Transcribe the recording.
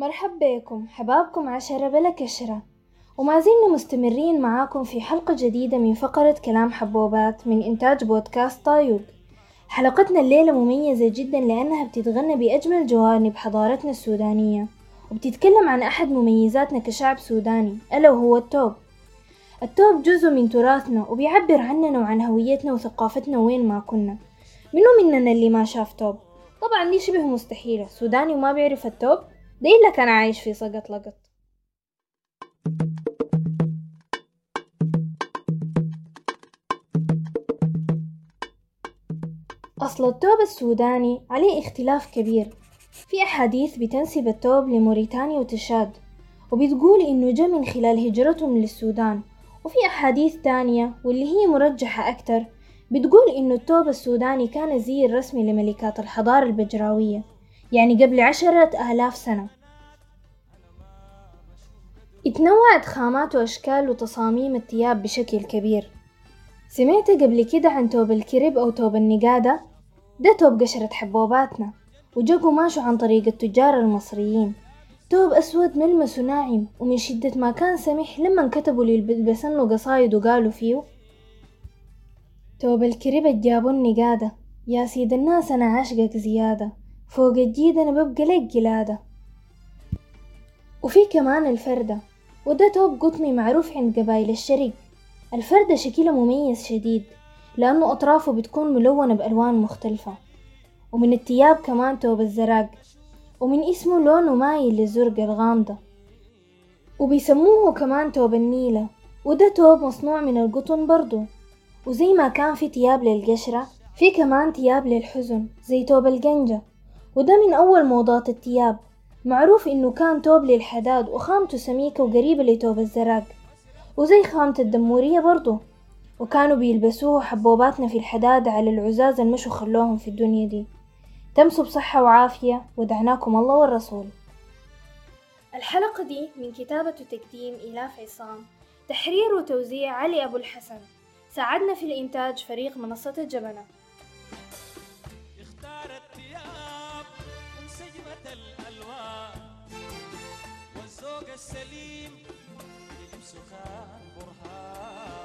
مرحب بكم حبابكم عشرة بلا كشرة. وما زلنا مستمرين معاكم في حلقة جديدة من فقرة كلام حبوبات من إنتاج بودكاست طايول حلقتنا الليلة مميزة جدا لأنها بتتغنى بأجمل جوانب حضارتنا السودانية وبتتكلم عن أحد مميزاتنا كشعب سوداني ألا وهو التوب. التوب جزء من تراثنا وبيعبر عننا وعن هويتنا وثقافتنا وين ما كنا. منو مننا اللي ما شاف توب. طبعا دي شبه مستحيلة. سوداني وما بيعرف التوب؟ ده إلا كان عايش في سقط لقط؟ أصل التوب السوداني عليه اختلاف كبير. في أحاديث بتنسب التوب لموريتانيا وتشاد وبتقول إنه جاء من خلال هجرتهم للسودان. وفي أحاديث تانية واللي هي مرجحة أكتر بتقول إنه التوب السوداني كان الزي الرسمي لملكات الحضارة البجراوية يعني قبل عشرة آلاف سنة. اتنوعت خامات وأشكال وتصاميم الثياب بشكل كبير. سمعت قبل كده عن توب الكرب أو توب النقادة؟ ده توب قشرة حبوباتنا وجا قماشه عن طريق التجار المصريين. توب أسود ملمسه ناعم ومن شدة ما كان سمح لما كتبوا للبسنه قصايد وقالوا فيه. توب الكرب جابوا النقادة يا سيد الناس أنا عاشقك زيادة فوق الجيد أنا ببقى لك قلادة. وفي كمان الفردة وده توب قطني معروف عند قبايل الشرق الفردة شكلها مميز شديد لأنه أطرافه بتكون ملونة بألوان مختلفة. ومن التياب كمان توب الزراق ومن اسمه لونه مايل للزرق الغامضة. وبيسموه كمان توب النيلة وده توب مصنوع من القطن برضو. وزي ما كان في تياب للقشرة في كمان تياب للحزن زي توب القنجة وده من أول موضات التياب. معروف إنه كان توب للحداد وخامته سميكة وقريبة لتوب الزراق وزي خامة الدمورية برضو. وكانوا بيلبسوه حبوباتنا في الحداد على العزاز المشوا خلوهم في الدنيا دي. تمسوا بصحة وعافية ودعناكم الله والرسول. الحلقة دي من كتابة وتقديم إيلاف عصام تحرير وتوزيع علي أبو الحسن. ساعدنا في الإنتاج فريق منصة الجبنة السليم. يلبسه خان برهان.